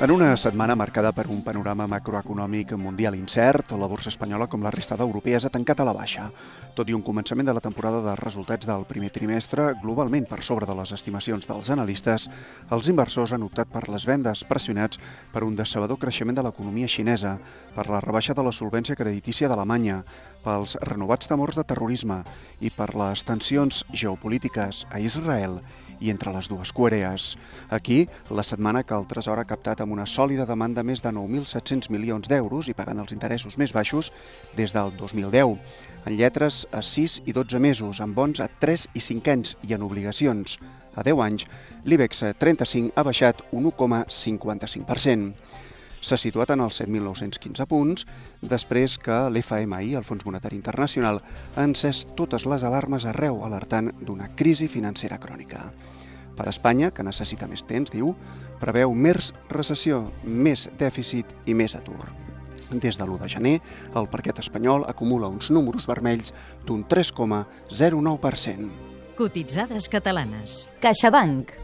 En una setmana marcada per un panorama macroeconòmic mundial incert, la borsa espanyola, com la resta d'europees, ha tancat a la baixa. Tot i un començament de la temporada de resultats del primer trimestre, globalment per sobre de les estimacions dels analistes, els inversors han optat per les vendes pressionats per un decebedor creixement de l'economia xinesa, per la rebaixa de la solvència creditícia d'Alemanya, pels renovats temors de terrorisme i per les tensions geopolítiques a Israel i entre les dues Corees. Aquí, la setmana que el Tresor ha captat amb una sòlida demanda més de 9.700 milions d'euros i pagant els interessos més baixos des del 2010. En lletres a 6 i 12 mesos, amb bons a 3 i 5 anys i en obligacions a 10 anys, l'IBEX 35 ha baixat un 1,55% s'ha situat en els 7.915 punts després que l'FMI, el Fons Monetari Internacional, ha encès totes les alarmes arreu alertant d'una crisi financera crònica. Per Espanya, que necessita més temps, diu, preveu més recessió, més dèficit i més atur. Des de l'1 de gener, el parquet espanyol acumula uns números vermells d'un 3,09%. Cotitzades catalanes. CaixaBank.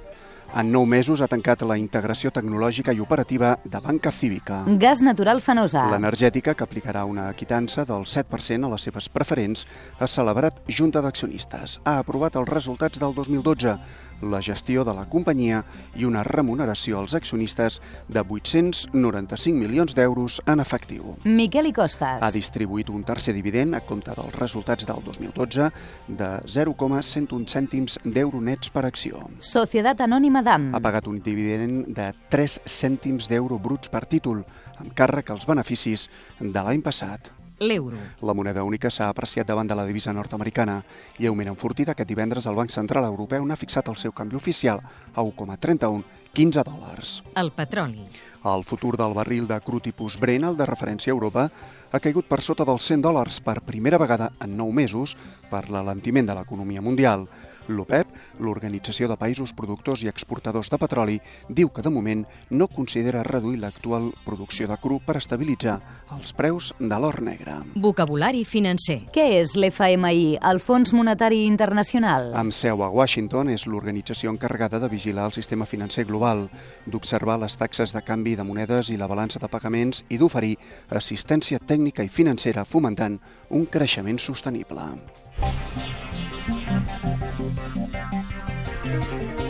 En nou mesos ha tancat la integració tecnològica i operativa de Banca Cívica. Gas natural fenosa. L'energètica, que aplicarà una quitança del 7% a les seves preferents, ha celebrat Junta d'Accionistes. Ha aprovat els resultats del 2012 la gestió de la companyia i una remuneració als accionistes de 895 milions d'euros en efectiu. Miquel i Costas. Ha distribuït un tercer dividend a compte dels resultats del 2012 de 0,101 cèntims d'euro nets per acció. Societat Anònima d'AM. Ha pagat un dividend de 3 cèntims d'euro bruts per títol, amb càrrec als beneficis de l'any passat l'euro. La moneda única s'ha apreciat davant de la divisa nord-americana i augment enfortit aquest divendres el Banc Central Europeu n'ha fixat el seu canvi oficial a 1,31 15 dòlars. El petroli. El futur del barril de cru tipus Brent, el de referència a Europa, ha caigut per sota dels 100 dòlars per primera vegada en 9 mesos per l'alentiment de l'economia mundial. L'OPEP, l'Organització de Països Productors i Exportadors de Petroli, diu que de moment no considera reduir l'actual producció de cru per estabilitzar els preus de l'or negre. Vocabulari financer. Què és l'FMI, el Fons Monetari Internacional? Amb seu a Washington és l'organització encarregada de vigilar el sistema financer global, d'observar les taxes de canvi de monedes i la balança de pagaments i d'oferir assistència tècnica i financera fomentant un creixement sostenible. Thank you.